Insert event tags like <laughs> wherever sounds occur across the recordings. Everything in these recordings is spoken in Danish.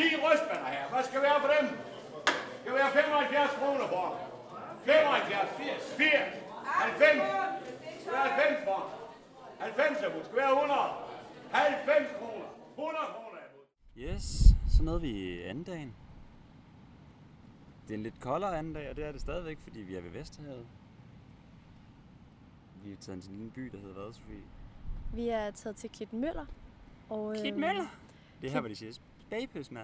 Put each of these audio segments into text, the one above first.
10 røstbander her. Hvad skal vi have for dem? Skal vi have 75 kroner for? 75, 80, 80, 90. Skal vi have 90 for? 90 er Skal vi have 100? 90 kroner. 100 kroner er Yes, så nåede vi anden dagen. Det er en lidt koldere anden dag, og det er det stadigvæk, fordi vi er ved Vesterhavet. Vi er taget til en lille by, der hedder hvad, Sofie? Vi er taget til Klitmøller. Og, øh, Klitmøller? Det er her, hvor de siger bagpøs med.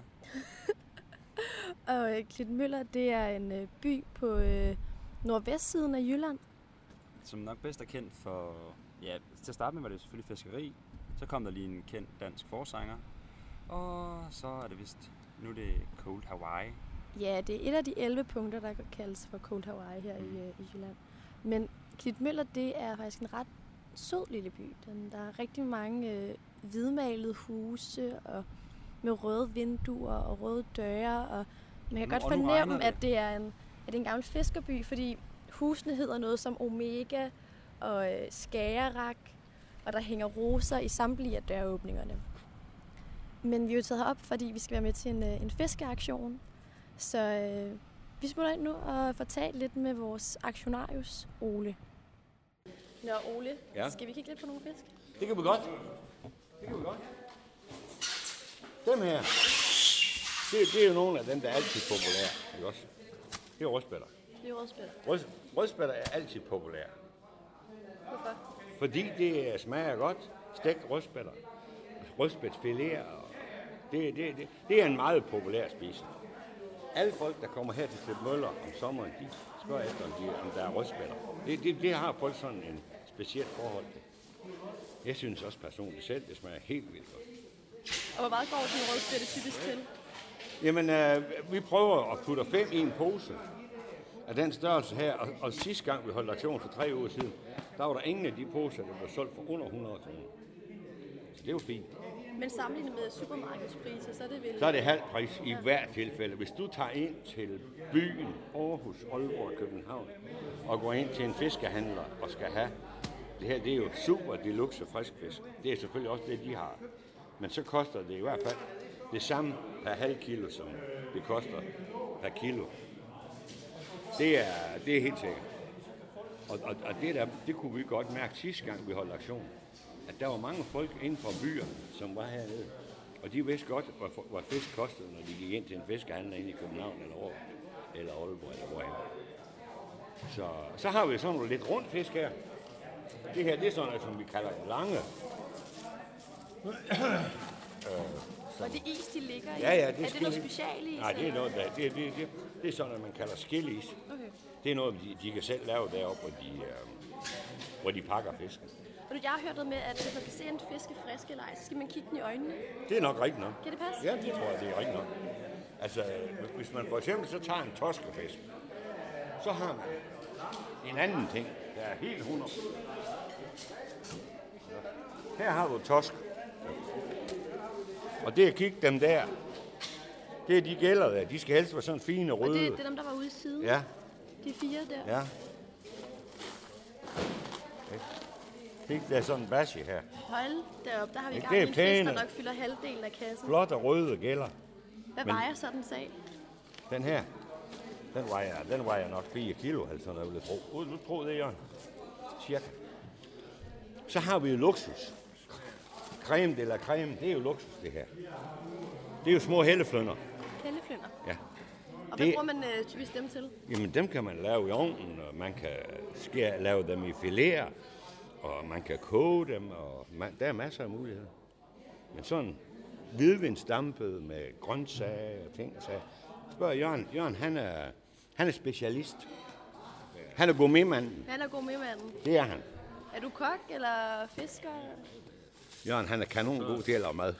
<laughs> Og øh, Klitmøller, det er en øh, by på øh, nordvestsiden af Jylland. Som nok bedst er kendt for... Ja, til at starte med var det selvfølgelig fiskeri. Så kom der lige en kendt dansk forsanger. Og så er det vist... Nu er det Cold Hawaii. Ja, det er et af de 11 punkter, der kaldes for Cold Hawaii her mm. i, øh, i Jylland. Men Klitmøller, det er faktisk en ret sød lille by. Den, der er rigtig mange øh, hvidmalede huse og med røde vinduer og røde døre. Og man kan Nu- godt fornemme, regner at det. det, er en, at det er en gammel fiskerby, fordi husene hedder noget som Omega og øh, Skagerak, og der hænger roser i samtlige af døråbningerne. Men vi er jo taget herop, fordi vi skal være med til en, øh, en fiskeaktion. Så øh, vi smutter ind nu og får talt lidt med vores aktionarius, Ole. Nå, Ole, Ja. skal vi kigge lidt på nogle fisk? Det kan vi godt. Det kan vi godt. Dem her, det, det er jo nogle af dem, der er altid populære. Ikke også? Det er rødspætter. Det er rødspæt. Rød, rødspætter er altid populære. Hvorfor? Fordi det smager godt. Stegt rødspætter. Rødspætsfiléer. og Det, det, det, det er en meget populær spise. Alle folk, der kommer her til Klipmøller om sommeren, de spørger efter, om, de, om der er rødspætter. Det, det, det har folk sådan en specielt forhold til. Jeg synes også personligt selv, det smager helt vildt godt. Og hvor meget går sådan en rødspætte typisk til? Jamen, øh, vi prøver at putte fem i en pose af den størrelse her, og, og sidste gang vi holdt aktion for tre uger siden, der var der ingen af de poser, der blev solgt for under 100 kroner. Så det jo fint. Men sammenlignet med supermarkedspriser, så er det vel... Så er det halv pris i hvert tilfælde. Hvis du tager ind til byen, Aarhus, Aalborg, København, og går ind til en fiskehandler og skal have, det her det er jo super deluxe friskfisk. Det er selvfølgelig også det, de har. Men så koster det i hvert fald det samme per halv kilo, som det koster per kilo. Det er, det er helt sikkert. Og, og, og det, der, det kunne vi godt mærke sidste gang, vi holdt aktion. At der var mange folk inden for byerne, som var hernede. Og de vidste godt, hvad, hvad fisk kostede, når de gik ind til en fiskehandler inde i København eller Aarhus, eller Aalborg eller hvorhen. Så, så har vi sådan noget lidt rundt fisk her. Det her, det er sådan noget, som vi kalder lange. Og det is, de ligger i, Ja, ja, det er, er det noget skillis. specialis? Nej, det er noget, der, det, det, det, det er sådan noget, man kalder skillis. Okay. Det er noget, de, de kan selv lave deroppe, hvor de, øh, hvor de pakker fisken. Og du, jeg har hørt noget med, at hvis man kan se en fisk er frisk eller ej, så skal man kigge den i øjnene. Det er nok rigtigt nok. Kan det passe? Ja, det tror jeg, det er rigtigt nok. Altså, hvis man for eksempel så tager en torskefisk, så har man en anden ting, der er helt 100. Her har du torsk. Og det at kigge dem der, det er de gælder der. De skal helst være sådan fine og Og røde. det, det er dem, der var ude i siden. Ja, De fire der. ja. Det er sådan en basje her. Hold deroppe, der har vi Det gang i en fisk, der nok fylder halvdelen af kassen. Flot og røde gælder. Hvad Men- vejer så den sag? Den her, den vejer, den vejer nok 4 kilo, altså noget, jeg vil tro. Ud, du tro det, Jørgen? Cirka. Så har vi jo luksus. Creme de la creme, det er jo luksus, det her. Det er jo små helleflønder. Pelleflynder. Ja. Og hvad Det- bruger man øh, typisk dem til? Jamen, dem kan man lave i ovnen, og man kan skære, lave dem i filéer, og man kan koge dem, og man, der er masser af muligheder. Men sådan hvidvindsdampet med grøntsager og ting sager. Spørg Jørgen. Jørgen, han er, han er specialist. Han er gourmetmanden. Han er god med manden. Det er han. Er du kok eller fisker? Jørgen, han er kanon god til at lave mad.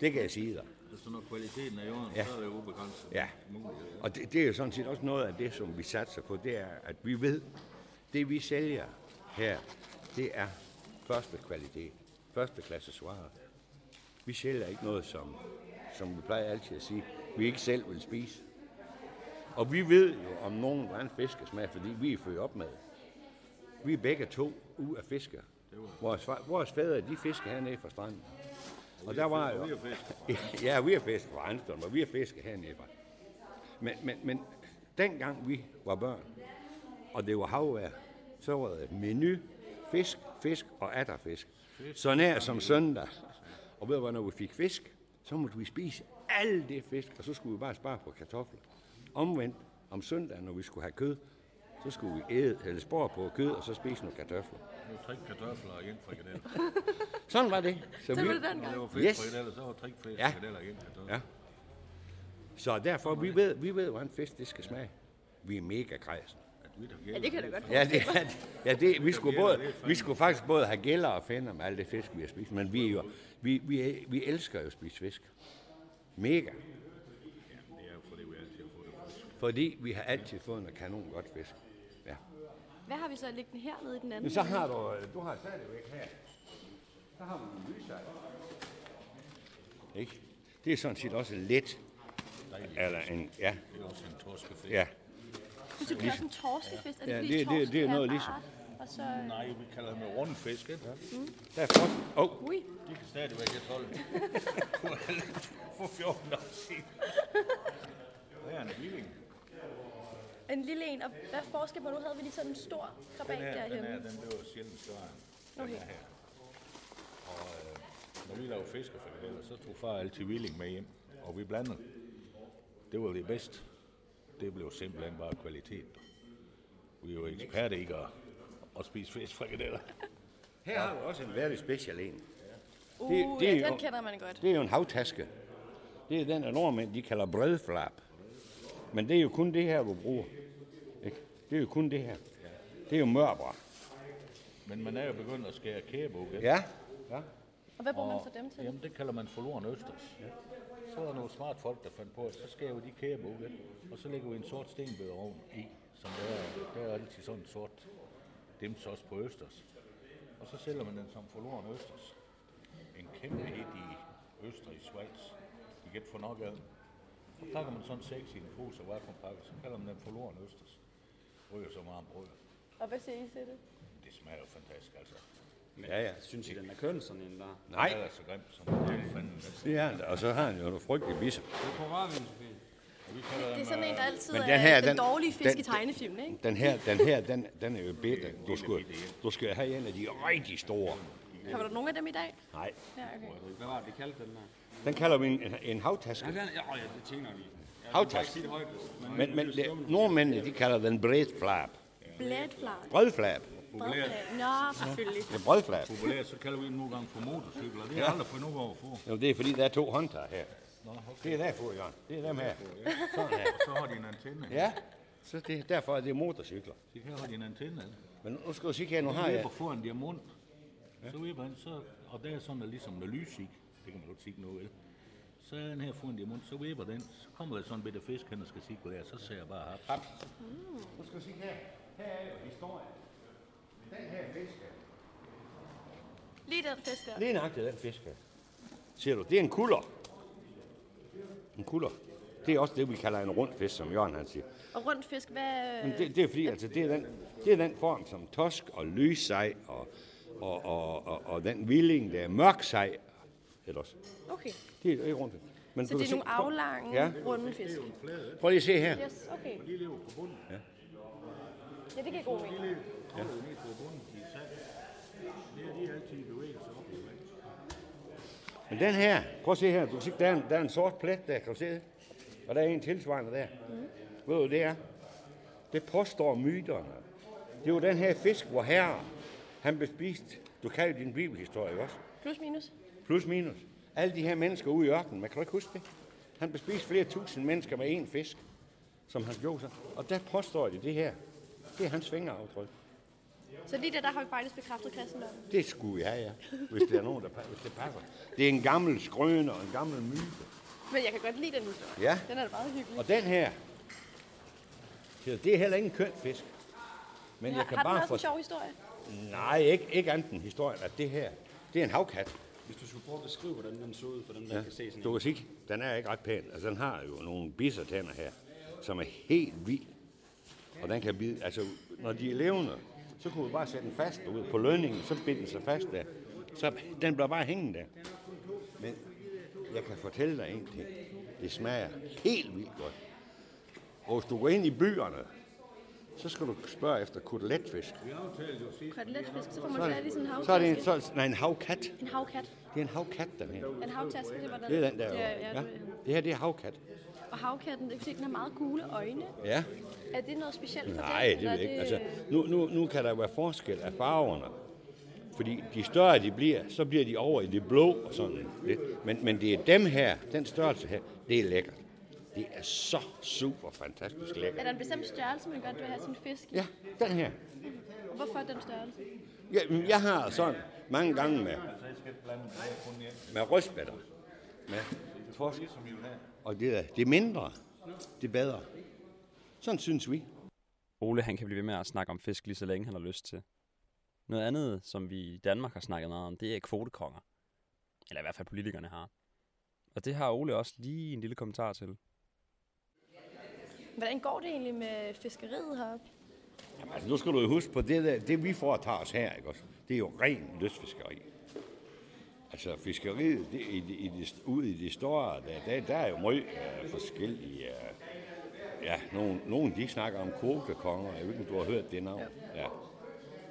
Det kan jeg sige dig. Så når kvaliteten af jorden, Ja. ja. så er det ubegrænset Ja. Og det, det er jo sådan set også noget af det, som vi satser på, det er, at vi ved, det vi sælger her, det er første kvalitet, første klasse varer. Vi sælger ikke noget, som, som vi plejer altid at sige, vi ikke selv vil spise. Og vi ved jo om nogen, hvordan fiskesmag, fordi vi er født op med. Vi er begge to ud af fisker. Vores, far- vores fædre, de fisker hernede fra stranden. Og der var jo... <laughs> Ja, vi har fisket fra Anstον, og vi har fisket hernede fra. Men, men, men dengang vi var børn, og det var havvejr, så var det menu, fisk, fisk og atterfisk. Så nær som søndag. Og ved du hvad, når vi fik fisk, så måtte vi spise alle det fisk, og så skulle vi bare spare på kartofler. Omvendt, om søndagen, når vi skulle have kød, så skulle vi æde, eller spore på kød, og så spise nogle kartofler. Nu tre kartofler og en frikadeller. <laughs> Sådan var det. Så, Det vi, var det Når dengang. det var fisk Yes. frikadeller, så var tre fisk Ja. frikadeller og en kartoffel. Ja. så derfor, vi ved, vi ved, hvordan fisk det skal smage. Vi er mega kredsen. At vi der Ja, det kan da godt Ja, det, er- ja det, vi, skulle både, vi skulle faktisk både have gælder og fænder med alt det fisk, vi har spist. Men vi, er jo, vi, vi, vi elsker jo at spise fisk. Mega. Det er det. Fordi vi har altid fået noget kanon godt fisk. Ja. Hvad har vi så liggende hernede i den anden? Så har du, øh, du har stadigvæk her, så har man en lysejl. Ikke? Det er sådan set også let. Eller en, ja, Det er også en torskefisk. ja. Du siger, det er også en torskefisk. Er det Ja, det- det- torsken det er noget ligesom. Og så... Nej, vi kalder dem jo rundfisk, ikke? Der er frost. Åh, oh, Ui, De kan stadigvæk ikke holde. <laughs> For 14 år siden. <laughs> Det er en villing. En lille en. Og hvad forskel på? Nu havde vi lige sådan en stor krabat Den her, den derhjemme. her, den blev sjældent større end Okay. den her. Og øh, når vi lavede fiskefrikadeller, så tog far altid villing med hjem. Og vi blandede. Det var det bedste. Det blev simpelthen bare kvalitet. Vi er jo eksperter i at, at spise fiskefrikadeller. <laughs> her har vi også en very special en. Uh, det- det er ja, jo- den kender man godt. Det er jo en havtaske. Det er den, af nordmænd de kalder brødflap. Men det er jo kun det her, du bruger. Det er jo kun det her. Det er jo mørbra. Men man er jo begyndt at skære kæbuk. ikke? Ja. ja. Og hvad bruger man så dem til? Jamen, det kalder man forloren østers. Så er der nogle smart folk, der fandt på, at så skærer vi de kæbebukke, og så lægger vi en sort stenbøderovn i, som der er, der er altid sådan en sort dimsås på østers. Og så sælger man den som forloren østers. En kæmpe hit i Østrig, Schweiz. De kan ikke få nok af den. Så pakker man sådan seks i en pose og vakuumpakke, så kalder man den forloren østers. Ryger så meget brød. Og hvad siger I til det? Det smager jo fantastisk, altså. Ja, ja. Synes I, den er køn, sådan en der? Nej, Det er så grimt som det er er da. Og så har han jo nogle frygtelige bisser. Det er på rarvin, Sofie. Det er sådan en, der altid Men er den her, den, den- dårlige fisk den- i tegnefilm, ikke? Den her, den her, den, den er jo bitter. Du skal, du skal have en af de rigtig store. Har du nogen af dem i dag? Nej. Ja, okay. Hvad var det, vi kaldte den der? Den kalder vi en, en havtaske. Ja, den, ja, ja, det tænker vi. Ja, Havtaske. Men, Men, det, nordmændene, de kalder den brødflap. Blædflar. Brødflap. Nå, selvfølgelig. Det er brødflap. populært, så kalder vi dem nogle gange for motorcykler. Det har jeg aldrig fundet ud af at få. Jo, det er fordi, der er to håndtager her. Nå, okay. Det er derfor, Jørgen. Det er dem her. Sådan her. Så har de en antenne. Ja, så det, derfor er det motorcykler. Så her har de en antenne. Men nu skal du sige her, nu har Så jeg... vipper foran diamant. Så vipper han, så, og der er sådan, der ligesom noget lysik. Det kan man jo ikke sige noget vel. Så er den her foran diamant, så vipper den. Så kommer der sådan en bitte fisk, han skal sige der. Så ser jeg bare haps. Nu skal du sige her. Her er jo historien. Den her fisk her. Lige den fisk der. Lige nøjagtigt den fisk her. Ser du, det er en kulder. En kulder. Det er også det, vi kalder en rund fisk, som Jørgen han siger. Og rund fisk, hvad... Men det, det er fordi, altså, det, er den, det er den form, som tosk og lyssej og, og, og, og, og den villing, der er mørk sej. Ellers. Okay, Det er ikke rundt. Men så du det er nogle aflange, Ja. runde fisk. Prøv lige at se her. Yes, okay. De lever på bunden. Ja, det giver god mening. De ja. ned på bunden. De er sat. Det er de altid i bevægelse op i vand. Men den her, prøv at se her. Du kan se, der er en, der er en sort plet der, kan du se det? Og der er en tilsvarende der. Mm. Ved du, det er? Det påstår myterne. Det var den her fisk, hvor herre, han blev spist. Du kan jo din bibelhistorie, ikke også? Plus minus. Plus minus. Alle de her mennesker ude i ørkenen, man kan ikke huske det? Han blev spist flere tusind mennesker med én fisk, som han gjorde sig. Og der påstår de det her. Det er hans fingeraftryk. Så lige der, der har vi faktisk bekræftet kristendommen. Det skulle have, ja. Hvis det er nogen, der hvis det passer. Det er en gammel skrøne og en gammel myte. Men jeg kan godt lide den historie. Ja. Den er da meget hyggelig. Og den her, det er heller ikke en køn fisk. Men har, jeg kan har den bare også få... en sjov historie? Nej, ikke, ikke andet end historien, at det her, det er en havkat. Hvis du skulle prøve at beskrive, hvordan den så ud, for dem, der Ja. kan se sådan Du kan sige, den er ikke ret pæn. Altså, den har jo nogle bissertænder her, som er helt vild. Og den kan bide, altså, når de er levende, så kunne vi bare sætte den fast ud på lønningen, så binder den sig fast der. Så den bliver bare hængende der. Men jeg kan fortælle dig en ting. Det smager helt vildt godt. Og hvis du går ind i byerne, så skal du spørge efter koteletfisk. Koteletfisk, så får man Så fat i sådan en det, så er det en, så, nej, en havkat. En havkat. Det er en havkat, den her. En havtaske, det var den. Det er den der. Det er, Ja, ja, det, det her, det er havkat. og havkatten, det kan har meget gule øjne. Ja. Er det noget specielt for Nej, den? det ved jeg er ikke. Altså, nu, nu, nu kan der være forskel af farverne. Fordi de større de bliver, så bliver de over i det blå og sådan lidt. Men, men det er dem her, den størrelse her, det er lækkert. Det er så super fantastisk Er lækkert. der en bestemt størrelse, man godt vil have sin fisk i? Ja, den her. Og hvorfor den størrelse? Jeg, jeg har sådan mange gange med, med røstbætter, med torsk. Og det er, det er mindre, det er bedre. Sådan synes vi. Ole han kan blive ved med at snakke om fisk lige så længe han har lyst til. Noget andet, som vi i Danmark har snakket meget om, det er kvotekonger. Eller i hvert fald politikerne har. Og det har Ole også lige en lille kommentar til. Hvordan går det egentlig med fiskeriet heroppe? Jamen, altså, nu skal du jo huske på, det, der, det vi foretager os her, ikke også? det er jo ren lystfiskeri. Altså fiskeriet, det, i, i det, ude i det store, der, der, der er jo meget uh, forskellige... Uh, ja, nogen, nogen de snakker om kvotekonger, jeg ved ikke, om du har hørt det navn. Ja. Og,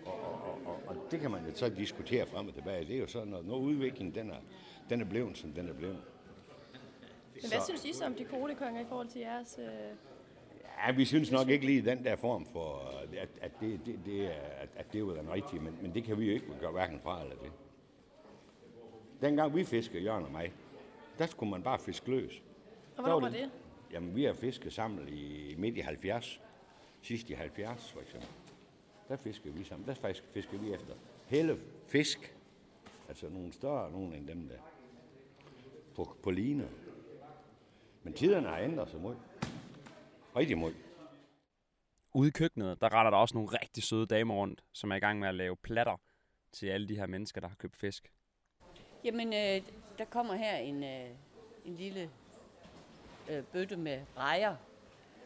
og, og, og, og det kan man jo så diskutere frem og tilbage. Det er jo sådan, når, når udviklingen den er, den er blevet, som den er blevet. Men hvad synes I så om de kvotekonger i forhold til jeres... Øh... Ja, vi synes nok ikke lige den der form for, at, at, det, det, det, at, at det jo den rigtige, men, men det kan vi jo ikke gøre hverken fra eller det. Dengang vi fiskede, Jørgen og mig, der skulle man bare fiske løs. Og hvornår var det? Jamen, vi har fisket sammen i midt i 70. Sidst i 70, for eksempel. Der fiskede vi sammen. Der fisk- fiskede vi efter hele fisk. Altså nogle større nogle end dem der. På, på line. Men tiderne har ændret sig mod. Rigtig mod. Ude i køkkenet, der retter der også nogle rigtig søde damer rundt, som er i gang med at lave platter til alle de her mennesker, der har købt fisk. Jamen, øh, der kommer her en, øh, en lille øh, bøtte med rejer,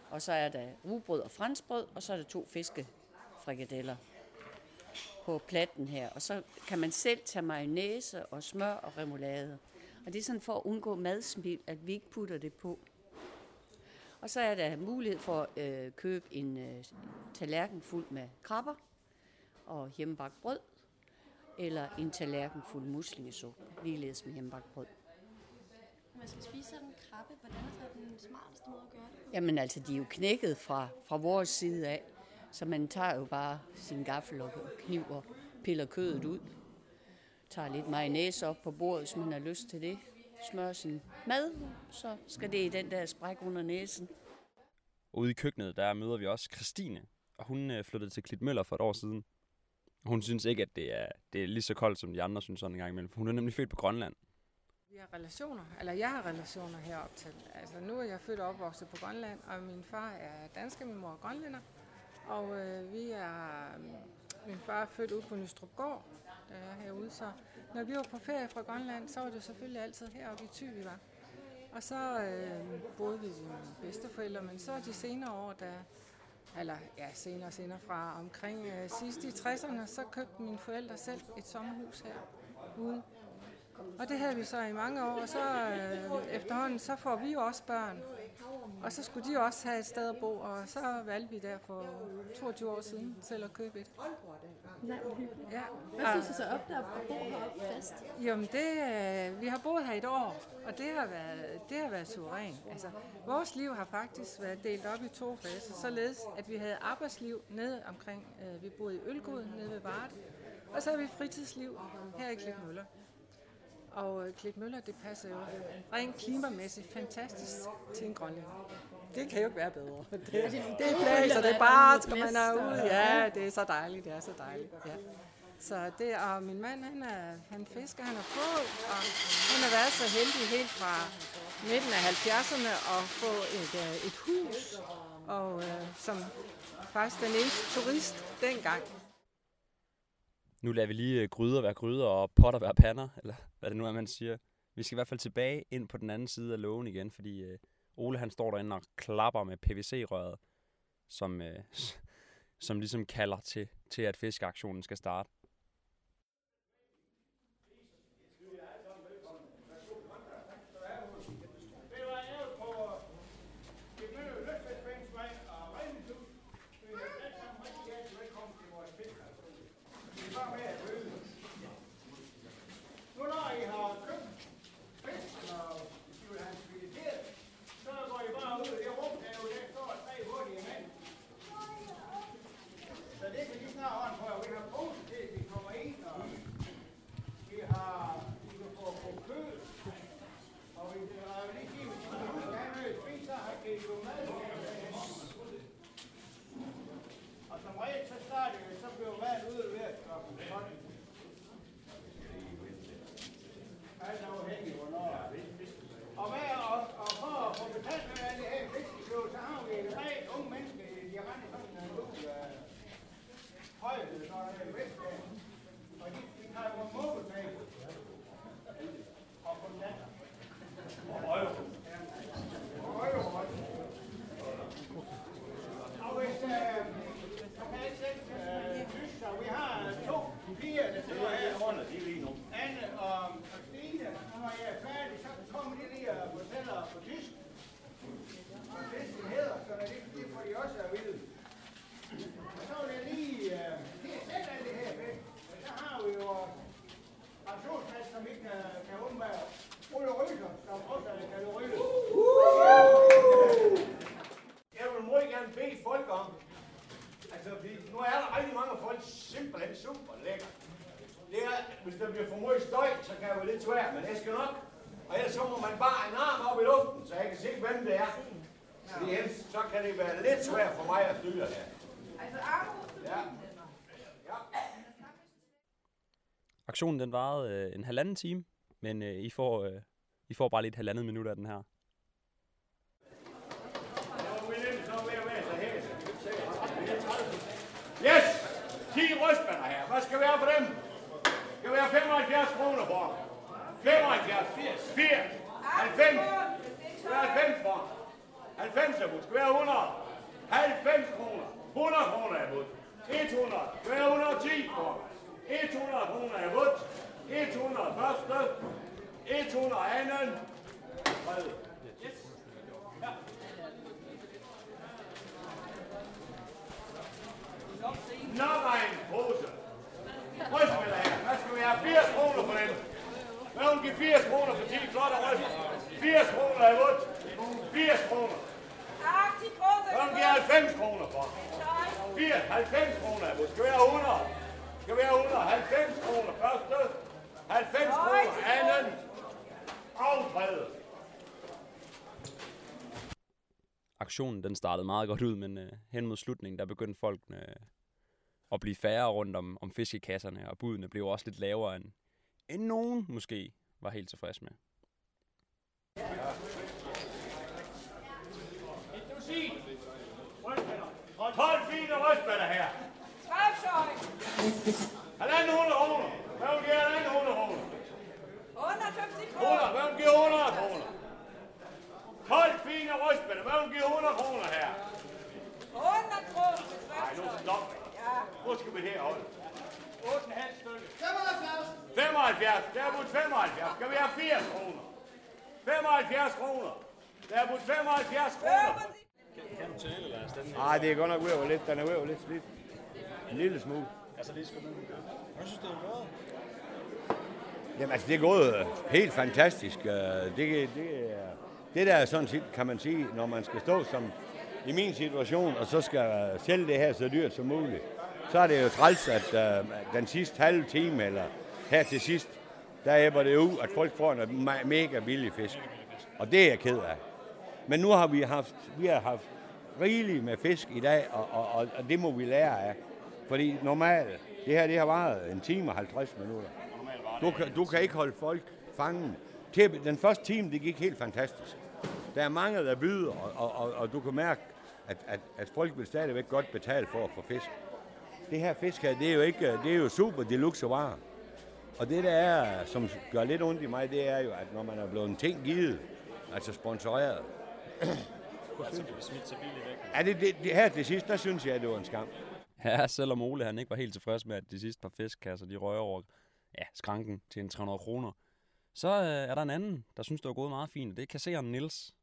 og så er der rugbrød og franskbrød, og så er der to fiskefrikadeller på platten her. Og så kan man selv tage mayonnaise og smør og remoulade. Og det er sådan for at undgå madsmil, at vi ikke putter det på. Og så er der mulighed for at øh, købe en øh, tallerken fuld med krabber og hjemmebagt brød, eller en tallerken fuld muslingesuppe, ligeledes med hjemmebagt brød. Når man skal spise sådan en krabbe, hvordan er den smarteste måde at gøre det? Jamen altså, de er jo knækket fra, fra vores side af, så man tager jo bare sin gaffel og kniv og piller kødet ud. Tager lidt mayonnaise op på bordet, hvis man har lyst til det. Smører sin mad, så skal det i den der spræk under næsen. Ude i køkkenet, der møder vi også Christine, og hun øh, flyttede til Klitmøller for et år siden. Hun synes ikke, at det er, det er lige så koldt, som de andre synes sådan en gang imellem. for Hun er nemlig født på Grønland. Vi har relationer, eller jeg har relationer herop til. Altså nu er jeg født og opvokset på Grønland, og min far er dansker, min mor er grønlænder. Og øh, vi er, min far er født ude på Nystrupgård, der er herude, så når vi var på ferie fra Grønland, så var det selvfølgelig altid heroppe i Thy, vi var. Og så øh, boede vi med bedsteforældre, men så de senere år, der, eller ja, senere senere fra omkring øh, sidst i 60'erne, så købte mine forældre selv et sommerhus her ude og det havde vi så i mange år, og så øh, efterhånden, så får vi jo også børn. Og så skulle de også have et sted at bo, og så valgte vi der for 22 år siden selv at købe et. Nej. Ja. Hvad synes du så op der at bo heroppe fast? Jamen, det, øh, vi har boet her et år, og det har været, det har været suverænt. Altså, vores liv har faktisk været delt op i to faser, således at vi havde arbejdsliv nede omkring, øh, vi boede i Ølgod nede ved Varde, og så har vi fritidsliv her i Klitmøller. Og øh, Klitmøller, det passer jo rent klimamæssigt fantastisk til en grønlænder. Det kan jo ikke være bedre. Det, det er plads, og det er bare, skal man er ude. Ja, det er så dejligt, det er så dejligt. Ja. Så det, og min mand, han, er, han fisker, han er på, og han har været så heldig helt fra midten af 70'erne at få et, øh, et hus, og øh, som faktisk den eneste turist dengang. Nu lader vi lige øh, gryder være gryder og potter være pander, eller hvad det nu er, man siger. Vi skal i hvert fald tilbage ind på den anden side af lågen igen, fordi øh, Ole han står derinde og klapper med PVC-røret, som, øh, <laughs> som ligesom kalder til, til, at fiskeaktionen skal starte. Være lidt svært, men det skal nok. Og ellers så må man bare en arm op i luften, så jeg kan se, hvem det er. Fordi ellers så kan det være lidt svært for mig at styre her. Ja. Aktionen den varede øh, en halvanden time, men øh, I, får, øh, I får bare lige et halvandet minut af den her. Yes! 10 rystbander her. Hvad skal vi have for dem? Skal vi have 75 kroner for? 75, 80, 80, 90. 90 for? 90 er budt. Skal være 100? 90 kroner. 100 kroner er budt. 100. Skal være 110 for? 100 kroner er budt. 100 første. 100 anden. Tredje. Nok en pose. Rystspiller her. Hvad skal vi have? 80 kroner for den. Hvad vil give 80 kroner for 10 flotte ryst? 80 kroner er vundt. 80 kroner. Hvad vil give 90 kroner for? 80, 90 kroner er vundt. Skal vi have 100? Skal vi have 100? 90 kroner første. 90 kroner anden. Og tredje. Aktionen den startede meget godt ud, men øh, hen mod slutningen, der begyndte folk øh, at blive færre rundt om, om fiskekasserne, og budene blev også lidt lavere, end, end nogen måske var helt tilfreds med. Og 12 fine rystspiller her. Halvanden 100 kroner. Hvad vil give halvanden 100 kroner? 100. Hvad vil give 100 kroner? 12 fine rystspiller. Hvad vil give 100 kroner her? Nej, nu stop. Hvor skal vi herholde? 8,5 stykker. 75. 75. Der er budt 75. Skal vi have 80 kroner? 75 kroner. Der er budt 75 kroner. Nej, det er godt nok ved at være lidt. Den er ved at være lidt slidt. En lille smule. Altså lige skal Hvad synes du, det er gået? Jamen altså, det er gået øh, helt fantastisk. Øh, Det, det, er- det der er sådan set, kan man sige, når man skal stå som i min situation, og så skal sælge det her så dyrt som muligt, så er det jo træls, at uh, den sidste halve time, eller her til sidst, der æbber det ud, at folk får en mega billig fisk. Og det er jeg ked af. Men nu har vi haft, vi har haft rigeligt med fisk i dag, og, og, og, og det må vi lære af. Fordi normalt, det her det har varet en time og 50 minutter. Du kan, du kan ikke holde folk fanget. Til, den første time, det gik helt fantastisk. Der er mange, der byder, og, og, og, og du kan mærke, at, at, at folk vil stadigvæk godt betale for at få fisk. Det her fisk her, det er jo, ikke, det er jo super deluxe varer. Og det der er, som gør lidt ondt i mig, det er jo, at når man er blevet en ting givet, altså sponsoreret, Altså, det er det, det, det her til sidst, der synes jeg, at det var en skam. Ja, selvom Ole han ikke var helt tilfreds med, at de sidste par fiskkasser, de røg over ja, skranken til en 300 kroner, så øh, er der en anden, der synes, det var gået meget fint, og det er kassereren Nils.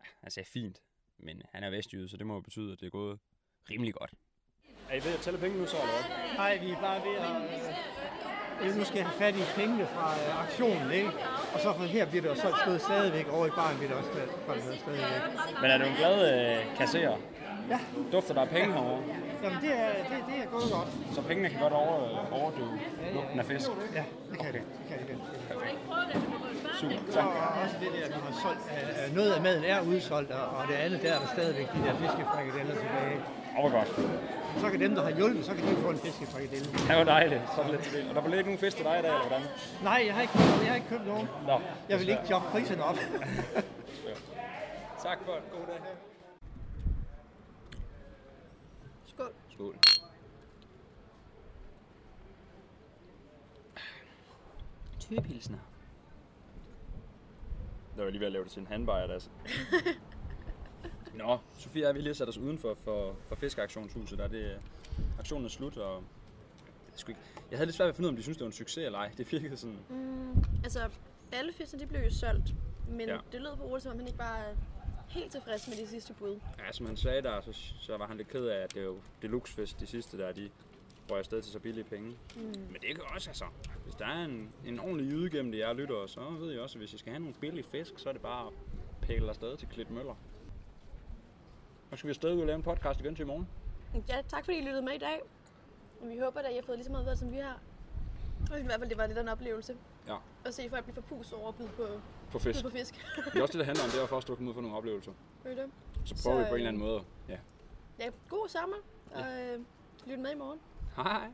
Ja, Han sagde fint, men han er vestjyde, så det må jo betyde, at det er gået rimelig godt. Er I ved at tælle penge nu så, eller? Nej, vi er bare ved at... Øh, nu skal jeg have fat i pengene fra øh, aktionen, ikke? Og så for her bliver det solgt stået stadigvæk, over i baren bliver det også solgt stadigvæk. Men er du en glad øh, kasserer? Ja. Dufter der af penge herovre? Jamen, det er, det, det er gået godt. Så pengene kan godt over, overdøve lugten af fisk? Ja, det kan det. Det kan det. Super. Så også det der, vi har solgt. Øh, noget af maden er udsolgt, og, og det andet der er der stadigvæk de der fiskefrikadeller tilbage. Åh, hvor godt. Så kan dem, der har hjulpet, så kan de få en fiskefrikadelle. Det var dejligt. Så lidt til det. Og der blev ikke nogen fisk til dig i dag, eller hvordan? Nej, jeg har ikke, jeg har ikke købt nogen. Nå, Jeg vil ikke jobbe priserne op. <laughs> tak for en god dag. Skål. Skål. Tøpilsner. Der var lige ved at lave det til en handbajer, altså. <laughs> Nå, Sofie jeg vil lige sætte os udenfor for, for fiskeaktionshuset. Der er det, aktionen er slut, og ikke, jeg havde lidt svært ved at finde ud af, om de synes, det var en succes eller ej. Det virkede sådan... Mm, altså, alle fiskene de blev jo solgt, men Ja. det lød på Ole, som om han ikke var helt tilfreds med de sidste bud. Ja, som han sagde der, så, så var han lidt ked af, at det jo deluxefest, de sidste der, de røg afsted til så billige penge. Mm. Men det kan også, altså, hvis der er en, en ordentlig jyde gennem det, jeg lytter, så ved jeg også, at hvis I skal have nogle billige fisk, så er det bare at pæle afsted til Klit Møller. Nu skal vi afsted ud og lave en podcast igen til i morgen. Ja, tak fordi I lyttede med i dag. Og vi håber, at I har fået lige så meget ved, som vi har. Og i hvert fald, det var lidt af en oplevelse. Ja. At se folk blive forpustet over at byde på, På fisk. på fisk. <laughs> Det er også det, det handler om. Det er for du komme ud for nogle oplevelser. Ved det? Så prøver Så, vi på en eller anden øh, måde. Ja. Ja, god sommer. Og øh, lyt med i morgen. Hej.